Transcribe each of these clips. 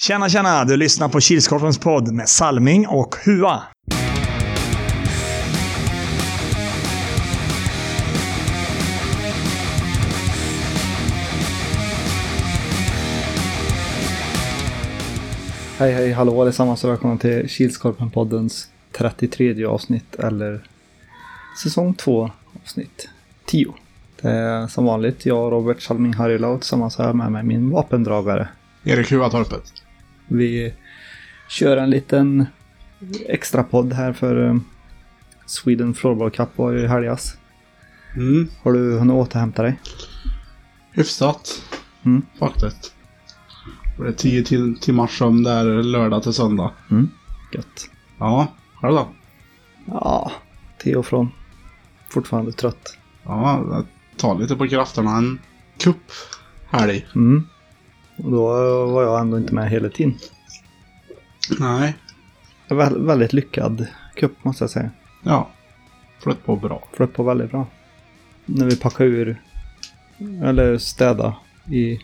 Tjena, tjena! Du lyssnar på Kilskorpens podd med Salming och Hua. Hej hej hallå allesammans och välkomna till Kilskorpen-poddens 33 avsnitt eller säsong 2 avsnitt 10. Det är som vanligt jag Robert Salming Harjula tillsammans här med mig min vapendragare. Erik Huatorpet. Vi kör en liten extra podd här för eh, Sweden Floorball Cup var ju i helgas. Mm. Har du hunnit återhämta dig? Hyfsat. Mm. Faktiskt. Det är tio till, timmars sömn där lördag till söndag. Mm. Gött. Ja, själv då? Ja, till och från. Fortfarande trött. Ja, det tar lite på krafterna. En kupp helg. Mm. Och då var jag ändå inte med hela tiden. Nej. Vä- väldigt lyckad cup måste jag säga. Ja. Flöt på bra. Flöt på väldigt bra. När vi packade ur, eller städa i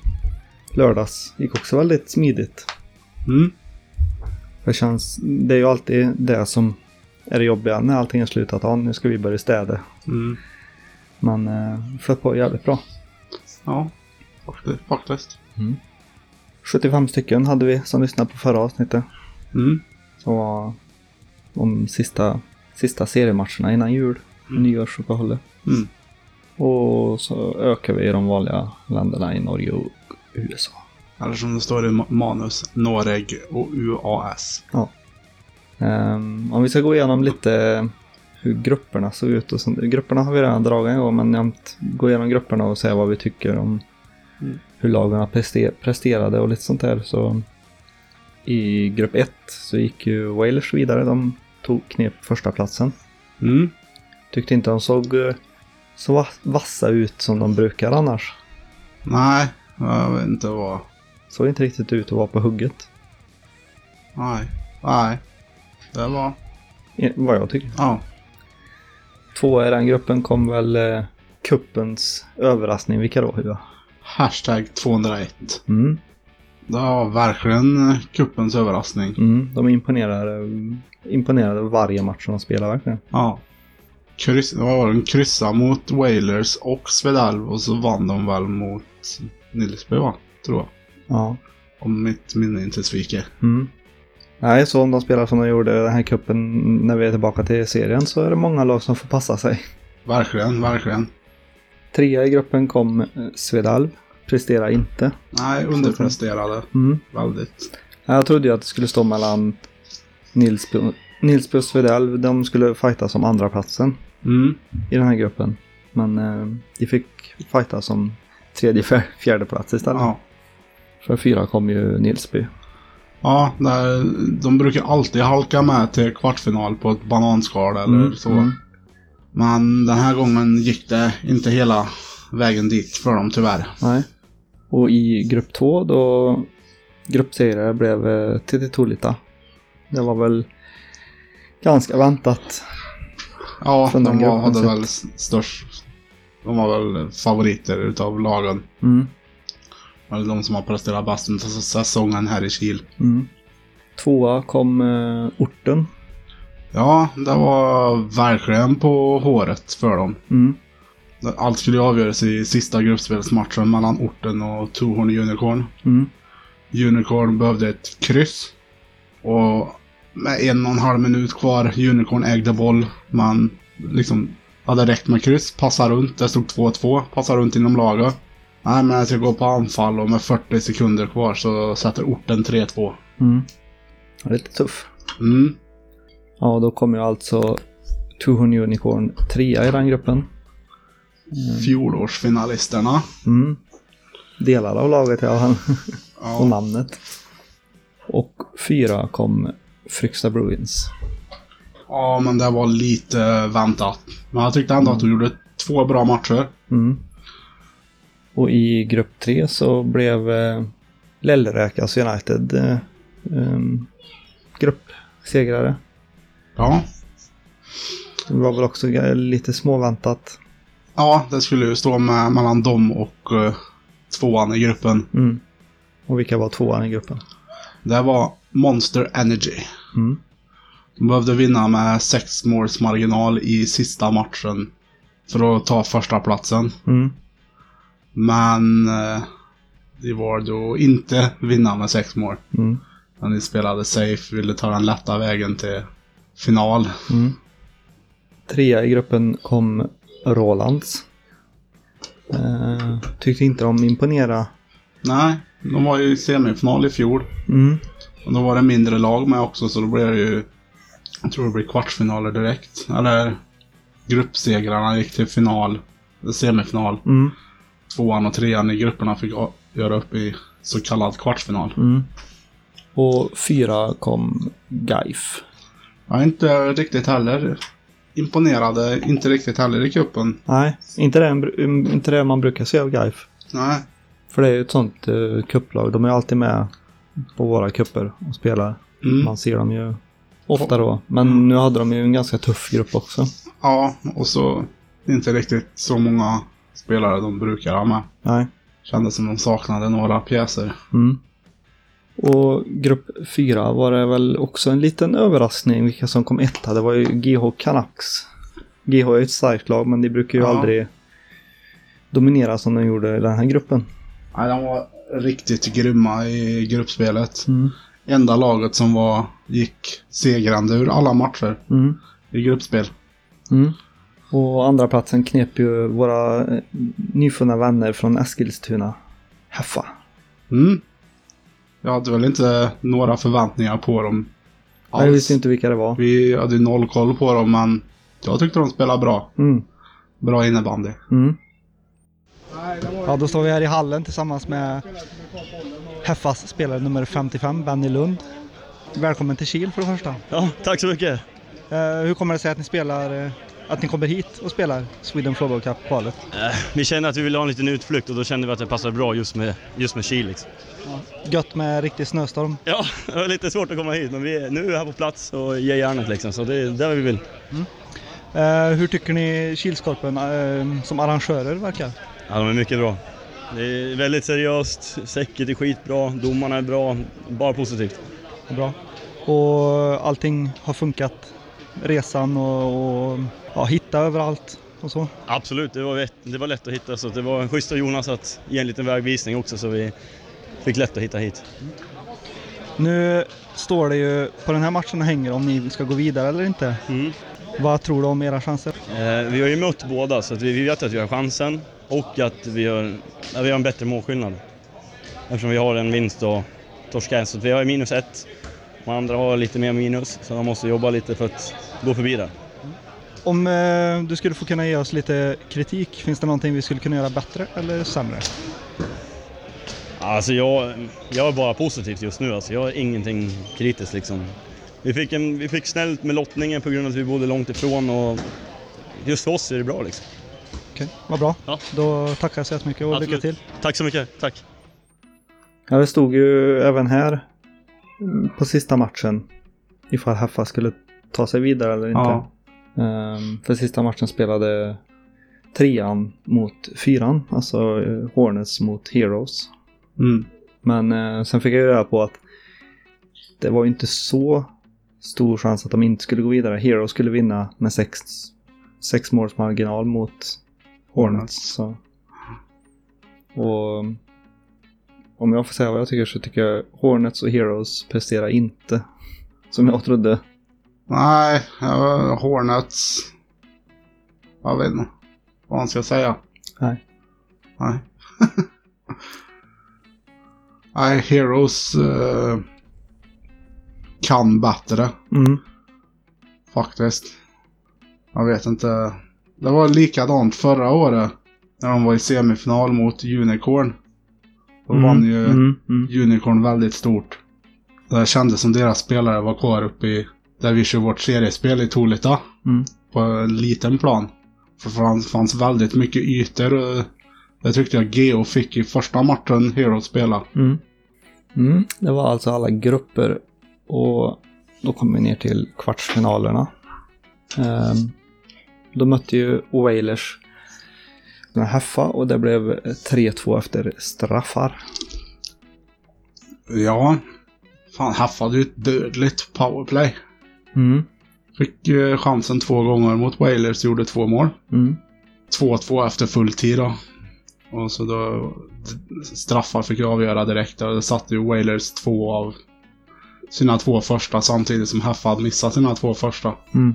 lördags, gick också väldigt smidigt. Mm. Det känns, det är ju alltid det som är det jobbiga när allting är slutat. Ja, nu ska vi börja städa. Mm. Men eh, flöt på jävligt bra. Ja. Faktiskt. faktiskt. 75 stycken hade vi som lyssnade på förra avsnittet. Mm. Som var de sista, sista seriematcherna innan jul. Nyårsuppehållet. Mm. Och så ökar vi i de vanliga länderna i Norge och USA. Eller som det står i ma- manus. Noreg och UAS. Ehm, om vi ska gå igenom lite hur grupperna såg ut. Och sånt. Grupperna har vi redan dragit en gång, men jämt gå igenom grupperna och säga vad vi tycker om Mm. hur prester- presterade och lite sånt där. Så I grupp 1 så gick ju Wales vidare. De tog knep första platsen. Mm. Tyckte inte de såg eh, så va- vassa ut som de brukar annars. Nej, jag vet inte vad. Såg inte riktigt ut att vara på hugget. Nej. Nej. Det var... Vad jag tycker. Ja. Två i den gruppen kom väl eh, kuppens överraskning. Vilka då Hua? Hashtag 201. Mm. Det var verkligen eh, kuppens överraskning. Mm, de imponerade, imponerade varje match de spelade verkligen. Ja. Kryss, vad var det? De kryssade mot Wailers och Svedalv och så vann de väl mot Nilsby va? Tror jag. Ja. Om mitt minne inte sviker. Mm. Nej, så om de spelar som de gjorde den här kuppen när vi är tillbaka till serien så är det många lag som får passa sig. Verkligen, verkligen. Trea i gruppen kom eh, Svedalv. Presterar inte. Nej, underpresterade. Mm. Väldigt. Jag trodde ju att det skulle stå mellan Nilsby, Nilsby och Svedalv. De skulle fighta som andra platsen Mm. i den här gruppen. Men eh, de fick fighta som tredje, fjär- fjärde plats istället. Ja. För fyra kom ju Nilsby. Ja, där, de brukar alltid halka med till kvartsfinal på ett bananskal eller Mm, så. mm. Men den här gången gick det inte hela vägen dit för dem tyvärr. Nej. Och i grupp två då gruppsegrare blev eh, Titi Tulita. Det var väl ganska väntat. Ja, de var, hade sett. väl störst... De var väl favoriter utav lagen. Mm. Eller de som har presterat bäst under säsongen här i Kil. Mm. Tvåa kom eh, Orten. Ja, det var verkligen på håret för dem. Mm. Allt skulle avgöras i sista gruppspelsmatchen mellan Orten och Tohorn Unicorn. Mm. Unicorn behövde ett kryss. Och med en och en halv minut kvar, Unicorn ägde boll. Man liksom hade räckt med kryss, passa runt. Det stod 2-2, passa runt inom laget. Nej, men jag ska gå på anfall och med 40 sekunder kvar så sätter orten 3-2. Mm. Lite tuff. Mm. Ja, då kom ju alltså Tuhon Unicorn trea i den gruppen. Fjolårsfinalisterna. Mm. Delar av laget i alla fall. och Ja, namnet. Och fyra kom Fryksta Bruins. ja, men det var lite väntat. Men jag tyckte ändå att de gjorde två bra matcher. Mm. Och i grupp tre så blev eh, Lellräkas United eh, em, gruppsegrare. Ja. Det var väl också g- lite småväntat. Ja, det skulle ju stå med, mellan dem och uh, tvåan i gruppen. Mm. Och vilka var tvåan i gruppen? Det var Monster Energy. Mm. De behövde vinna med sex måls marginal i sista matchen för att ta första platsen. Mm. Men eh, det var då inte vinna med sex mål. Mm. Men de spelade safe, ville ta den lätta vägen till final. Mm. Trea i gruppen kom Rolands. Eh, tyckte inte de imponerade. Nej, de var ju i semifinal i fjol. Mm. Och då var det mindre lag med också så då blev det ju... Jag tror det blir kvartsfinaler direkt. Eller gruppsegrarna gick till final, semifinal. Mm. Tvåan och trean i grupperna fick göra upp i så kallad kvartsfinal. Mm. Och fyra kom Gaif. Är inte riktigt heller imponerade, inte riktigt heller i cupen. Nej, inte det, inte det man brukar se av Gaif. Nej. För det är ju ett sånt uh, kupplag. De är alltid med på våra kupper och spelar. Mm. Man ser dem ju ofta då. Men nu hade de ju en ganska tuff grupp också. Ja, och så inte riktigt så många spelare de brukar ha med. Nej. Kändes som de saknade några pjäser. Mm. Och grupp fyra var det väl också en liten överraskning vilka som kom etta. Det var ju GH Canucks. GH är ett starkt lag men de brukar ju Ja. aldrig dominera som de gjorde i den här gruppen. Nej, de var riktigt grymma i gruppspelet. Mm. Enda laget som var, gick segrande ur alla matcher Mm. i gruppspel. Mm. Och andra platsen knep ju våra eh, nyfunna vänner från Eskilstuna. Heffa. Mm. Jag hade väl inte några förväntningar på dem Jag visste inte vilka det var. Vi hade noll koll på dem, men jag tyckte de spelade bra. Mm. Bra innebandy. Mm. Ja, då står vi här i hallen tillsammans med Heffas spelare nummer 55, Benny Lund. Välkommen till Kil för det första. Ja, tack så mycket. Eh, hur kommer det sig att ni spelar, eh, att ni kommer hit och spelar Sweden Floorball Cup-kvalet? Eh, Vi kände att vi ville ha en liten utflykt och då kände vi att det passade bra just med, just med Kil. Liksom. Gött med riktig snöstorm. Ja, det var lite svårt att komma hit men vi är, nu är vi här på plats och ger järnet liksom. Så det är där vi vill. Eh, hur tycker ni Kilskorpen eh, som arrangörer verkar? Ja, de är mycket bra. Det är väldigt seriöst, säcket är skitbra, domarna är bra, bara positivt. Bra. Och allting har funkat? Resan och, och ja, hitta överallt och så? Absolut, det var, det var lätt att hitta så det var schysst av Jonas att ge en liten vägvisning också så vi fick lätt att hitta hit. Nu står det ju på den här matchen och hänger om ni ska gå vidare eller inte. Mm. Vad tror du om era chanser? Eh, vi har ju mött båda så vi, vet att vi har chansen och att vi har, vi har en bättre målskillnad. Eftersom vi har en vinst och torskar så vi har minus ett. De andra har lite mer minus så de måste jobba lite för att gå förbi där. Om eh, du skulle få kunna ge oss lite kritik, finns det någonting vi skulle kunna göra bättre eller sämre? Alltså jag, jag är bara positivt just nu alltså. Jag har ingenting kritiskt liksom. Vi fick, en, vi fick snällt med lottningen på grund av att vi bodde långt ifrån och just för oss är det bra liksom. Okej, vad bra. Ja. Då tackar jag så jättemycket och lycka Absolut. till. Tack så mycket, tack. Ja, det stod ju även här på sista matchen ifall Haffa skulle ta sig vidare eller inte. Ja. Ehm, för sista matchen spelade trean mot fyran, alltså eh, Hornets mot Heroes. Mm. Men eh, sen fick jag ju reda på att det var ju inte så stor chans att de inte skulle gå vidare. Heroes skulle vinna med sex, sex måls marginal mot Hornets. Så. Och om jag får säga vad jag tycker så tycker jag Hornets och Heroes presterar inte som jag trodde. Nej, uh, Hornets... Jag vet inte vad man ska säga. Nej. Nej. Nej, Heroes eh, kan bättre Mm. faktiskt. Jag vet inte. Det var likadant förra året. När de var i semifinal mot Unicorn. Då Mm, vann ju mm, mm. Unicorn väldigt stort. Det kändes som deras spelare var kvar uppe i där vi kör vårt seriespel i Tolita. Mm. På en liten plan. För det fanns, väldigt mycket ytor. och Det tyckte jag Geo fick i första matchen Hero spela. Mm. Mm. Det var alltså alla grupper och då kom vi ner till kvartsfinalerna. Um, då mötte ju Oilers med Heffa och det blev 3-2 efter straffar. Ja. Fan, Haff hade ju ett dödligt powerplay. Mm. Fick eh, chansen två gånger mot Wailers, gjorde två mål. Mm. 2-2 efter full tid då. Och så då straffar fick jag avgöra direkt. Det satte ju Wailers två av sina två första samtidigt som Haffa hade missat sina två första. Mm.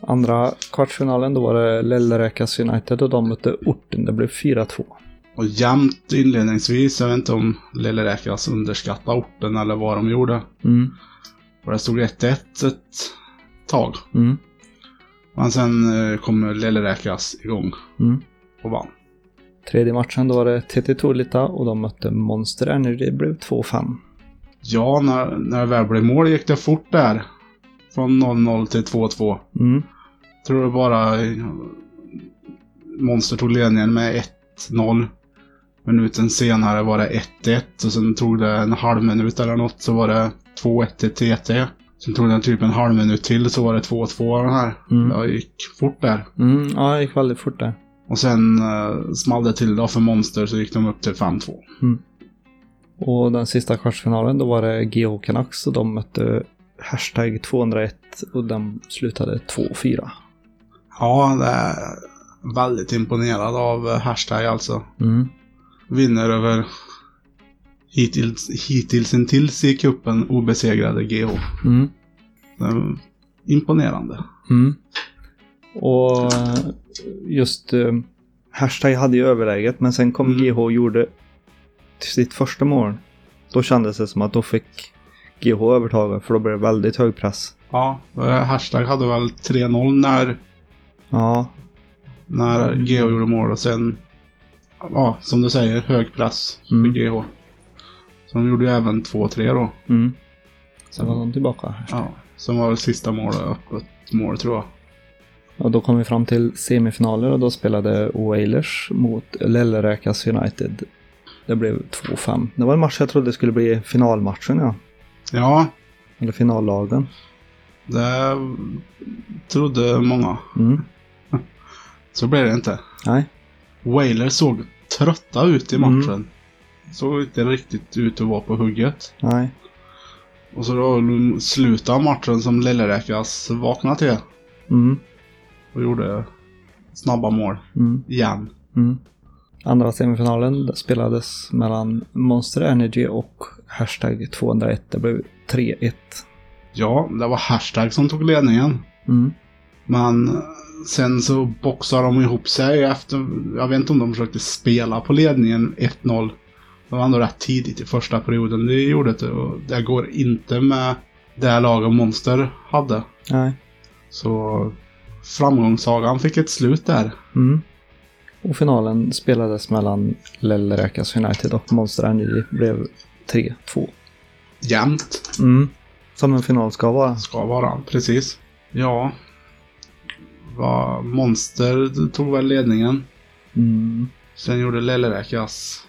Andra kvartsfinalen då var det Lellräkas United och de mötte Orten. Det blev 4-2. Och jämnt inledningsvis. Jag vet inte om Lilleräkas underskattade orten eller vad de gjorde. Mm. Och det stod 1-1 ett tag. Mm. Men sen eh, kom Lilleräkas igång Mm. och vann. Tredje matchen då var det TT Tuolita och de mötte Monster Energy. Det blev 2-5. Ja, när, när det väl blev mål gick det fort där. Från 0-0 till 2-2. Mm. Tror det bara eh, Monster tog ledningen med 1-0. Minuten senare var det 1-1 och sen tog det en halv minut eller något så var det 2-1 till TT. Sen tog det typ en halv minut till så var det 2-2 den här. Mm. Det gick fort där. Mm. Ja, det gick väldigt fort där. Och sen uh, small det till då för Monster så gick de upp till 5-2. Och den sista kvartsfinalen då var det GH Canucks och de mötte Hashtag 201 och den slutade 2-4. Ja, det är väldigt imponerad av Hashtag alltså. Mm. Vinner över hittills, hittills intills i kuppen obesegrade GH. Mm. Imponerande. Mm. Och just eh, Hashtag hade ju överläget men sen kom Mm. GH och gjorde sitt första mål. Då kändes det som att då fick GH övertaget för då blev det väldigt hög press. Ja, eh, Hashtag hade väl 3-0 när, Ja, när GH gjorde mål och sen, ja, som du säger, hög press för Mm. GH. Så de gjorde ju även 2-3 då. mm. Sen var de tillbaka. Ja, som var det sista målet, öppet mål tror jag. Och då kom vi fram till semifinaler och då spelade Oilers mot Lellräkas United. Det blev 2-5. Det var en match jag trodde skulle bli finalmatchen ja. Ja, Eller finallagen. det trodde många. Mm. Så blev det inte. Nej. Whalers såg trötta ut i Mm. matchen. Såg inte riktigt ut att vara på hugget. Nej. Och så då slutade matchen som Lilleräkas vaknade till. Mm. Och gjorde snabba mål. Mm. Igen. Mm. Andra semifinalen spelades mellan Monster Energy och Hashtag 201. Det blev 3-1. Ja, det var Hashtag som tog ledningen. Mm. Men sen så boxade de ihop sig efter... Jag vet inte om de försökte spela på ledningen 1-0. Det var ändå rätt tidigt i första perioden. Det gjorde det och det går inte med det laget Monster hade. Nej. Så framgångssagan fick ett slut där. Mm. Och finalen spelades mellan Lellräkas United och Monster Energy. blev 3-2. Jämnt Mm. Som en final ska vara. ska vara, precis. Ja. Var Monster tog väl ledningen. Mm. Sen gjorde Lilleräkas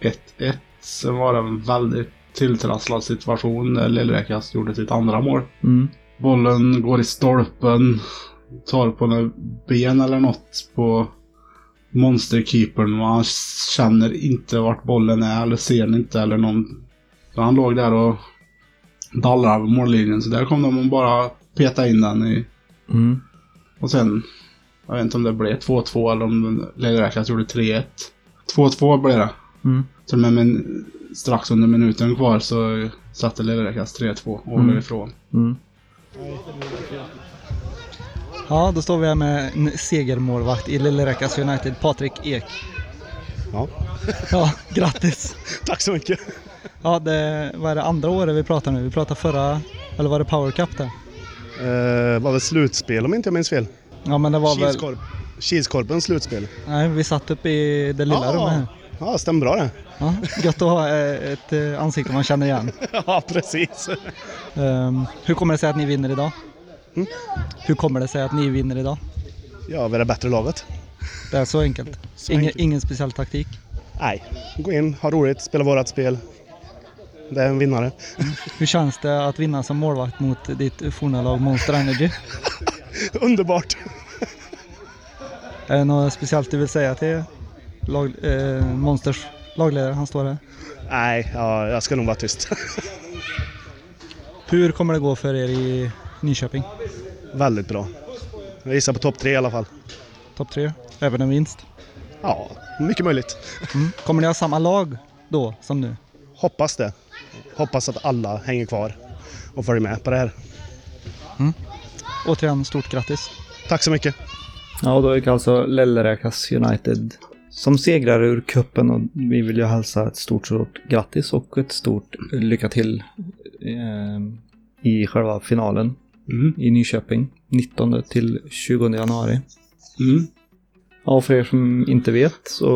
1-1. Sen var det en väldigt tilltrasslad situation där Lilleräkas gjorde sitt andra mål. Mm. Bollen går i stolpen. Tar på några ben eller något på monsterkeepern. Och han känner inte vart bollen är eller ser den inte eller någon. Så han låg där och dallrade över mållinjen. Så där kom de och bara peta in den i. Mm. Och sen, jag vet inte om det blev 2-2 eller om Lilleräkas gjorde 3-1. 2-2 blev det. Mm. Så med min, strax under minuten kvar så satte Lilleräkas 3-2 och håller Mm. ifrån. Mm. Ja, då står vi här med en segermålvakt i Lilleräkas United, Patrik Ek. Ja. Ja, grattis! Tack så mycket. Ja, det, vad är det andra året vi pratar nu? Vi pratar förra, eller var det Power Cup där? Eh, var väl slutspel om inte jag minns fel. Ja, men det var väl... Kilskorp. Kilskorpens slutspel. Nej, vi satt uppe i det lilla rummet här. ja, stämmer bra det. Ja, gött att ha eh, ett eh, ansikte man känner igen. ja, precis. Ehm, hur kommer det sig att ni vinner idag? Mm. Hur kommer det sig att ni vinner idag? Ja, vi är det bättre laget. Det är så enkelt. Så Ingen, enkelt. ingen speciell taktik. Nej, gå in, ha roligt, spela vårat spel. Det är en vinnare. Hur känns det att vinna som målvakt mot ditt forna lag Monster Energy? Underbart. Är det något speciellt du vill säga till lag, eh, Monsters lagledare? Han står här. Nej, ja, jag ska nog vara tyst. Hur kommer det gå för er i Nyköping? Väldigt bra. Jag gissar på topp tre i alla fall. Topp tre? Även en vinst? Ja, mycket möjligt. Mm. Kommer ni ha samma lag då som nu? Hoppas det. Hoppas att alla hänger kvar och följer med på det här. Återigen, stort grattis. Tack så mycket. Ja, och då gick alltså Lellräkas United som segrare ur kuppen och vi vill ju hälsa ett stort, stort grattis och ett stort lycka till eh, i själva finalen Mm. i Nyköping 19 till 20 januari. Mm. Ja, och för er som inte vet så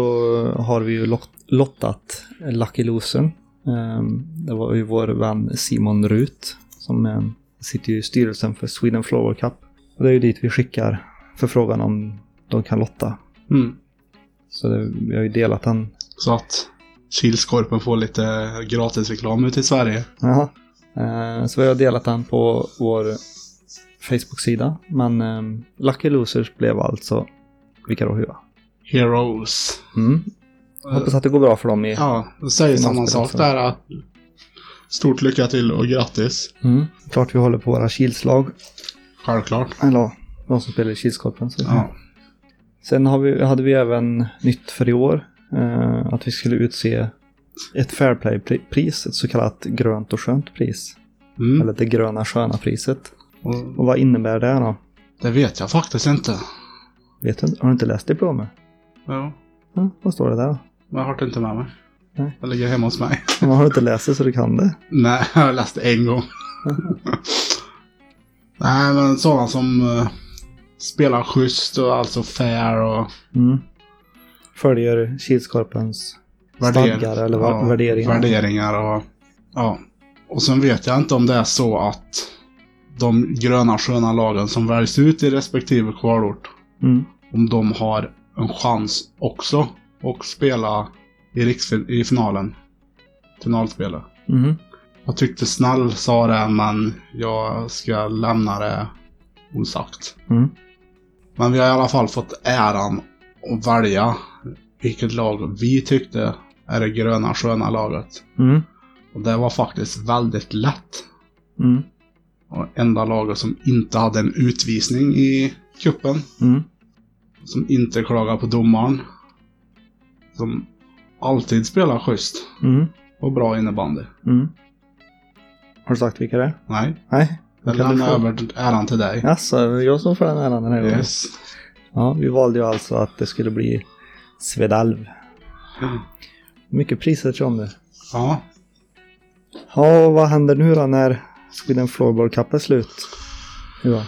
har vi ju lot- lottat Lucky Losern. Ehm, Det var ju vår vän Simon Rut som eh, sitter ju i styrelsen för Sweden Flower Cup. Och det är ju dit vi skickar förfrågan om de kan lotta. Mm. Så det, vi har ju delat den. Så att Kilskorpen får lite gratisreklam ute i Sverige. Jaha. Eh, Så vi har delat den på vår Facebook-sida. Men eh, Lucky Losers blev alltså vilka då Hua? Heroes. Mm. Hoppas att det går bra för dem i... Ja, jag säger samma sak där. att Stort lycka till och grattis. Mm. Klart vi håller på våra Kilslag. Självklart. Eller de som spelar i Kilskorpen. Så. Ja. Sen vi, hade vi även nytt för i år. Eh, att vi skulle utse ett Fairplay-pris, ett så kallat grönt och skönt pris. Mm. Eller det gröna sköna priset. Och Och vad innebär det då? det vet jag faktiskt inte. Vet du, har du inte läst diplomet? Ja, Ja, vad står det där då? jag har det inte med mig. Nej. Det ligger hemma hos mig. Men har du inte läst det så du kan det? Nej, jag har läst det en gång. Nej, men sådana som uh, spelar schysst och alltså fair och Mm. Följer Kilskorpens stadgar eller va- värderingar. Värderingar och ja. Och sen vet jag inte om det är så att de gröna sköna lagen som väljs ut i respektive kvalort, Mm. om de har en chans också att spela i, riksfin- i finalen. Finalspelet. Mhm. Jag tyckte Snäll sa det, men jag ska lämna det osagt. Mm. Men vi har i alla fall fått äran att välja vilket lag vi tyckte är det gröna sköna laget. Mm. Och det var faktiskt väldigt lätt. Mm. Och enda laget som inte hade en utvisning i kuppen. Mm. Som inte klagar på domaren. Som alltid spelar schysst Mm. och bra innebandy. Mm. Har du sagt vilka det är? Nej, Nej. jag lämnar över äran till dig. Jaså, jag som får den äran den här gången. Yes. Ja, vi valde ju alltså att det skulle bli Svedalv. Mycket priser tror jag om det. Ja, Ja, vad händer nu då när Sweden Floorball Cup är slut? Ja,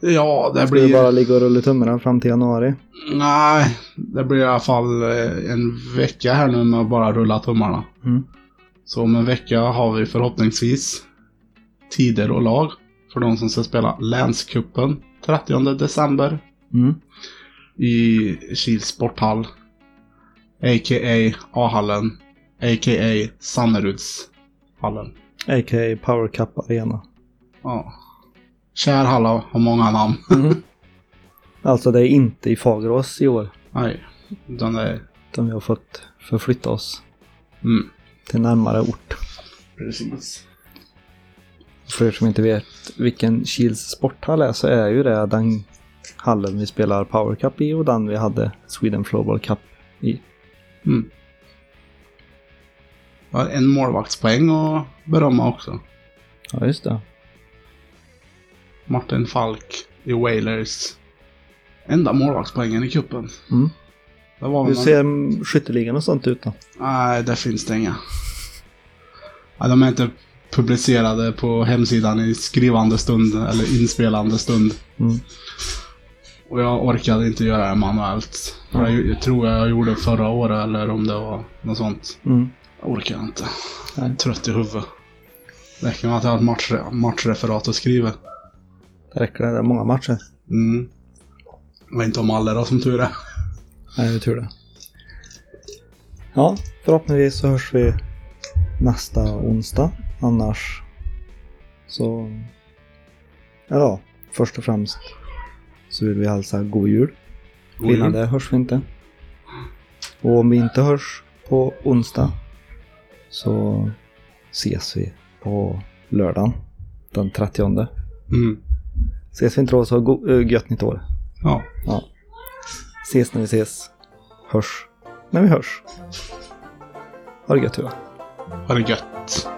ja det ska blir... bara ligga och rulla tummarna fram till januari? Nej, det blir i alla fall eh, en vecka här nu med att bara rulla tummarna. Mm. Så om en vecka har vi förhoppningsvis tider och lag för de som ska spela Länskuppen 30 december Mm. i Kils sporthall. A.k.a. A-hallen. A.k.a. Sannerudshallen. A.k.a. Power Cup Arena. Ja. Kärhalla har många namn. Mm. alltså det är inte i Fagerås i år. Nej, utan det är... Utan vi har fått förflytta oss Mm. till närmare ort. Precis. För er som inte vet vilken Kils sporthall är så är ju det den hallen vi spelar Power Cup i och den vi hade Sweden Floorball Cup i. Mm. Ja, en målvaktspoäng och berömma också. Ja, just det. Martin Falk i Wailers. Enda målvaktspoängen i kuppen. Mm. Hur ser skytteligan och sånt ut då? Nej, där finns det inga. Nej, de är inte publicerade på hemsidan i skrivande stund eller inspelande stund. Mm. Och jag orkade inte göra det manuellt. Jag, jag tror jag gjorde förra året eller om det var något sånt. Mm. Jag orkar inte. Jag är trött i huvudet. Det räcker med att jag har ett match, matchreferat att skriva. Det räcker det. Det är många matcher. Mm. Jag vet inte om alla då som tur är. Nej, det är tur det. Ja, förhoppningsvis så hörs vi nästa onsdag. Annars så... Ja, först och främst så vill vi hälsa god jul. God Innan jul. det hörs vi inte. Och om vi inte hörs på onsdag så ses vi på lördagen. Den 30. Mm. Ses vi inte då så go- ö, gött nytt år. Ja. Ja. Ses när vi ses. Hörs när vi hörs. Ha det gött Tua. Ha det gött.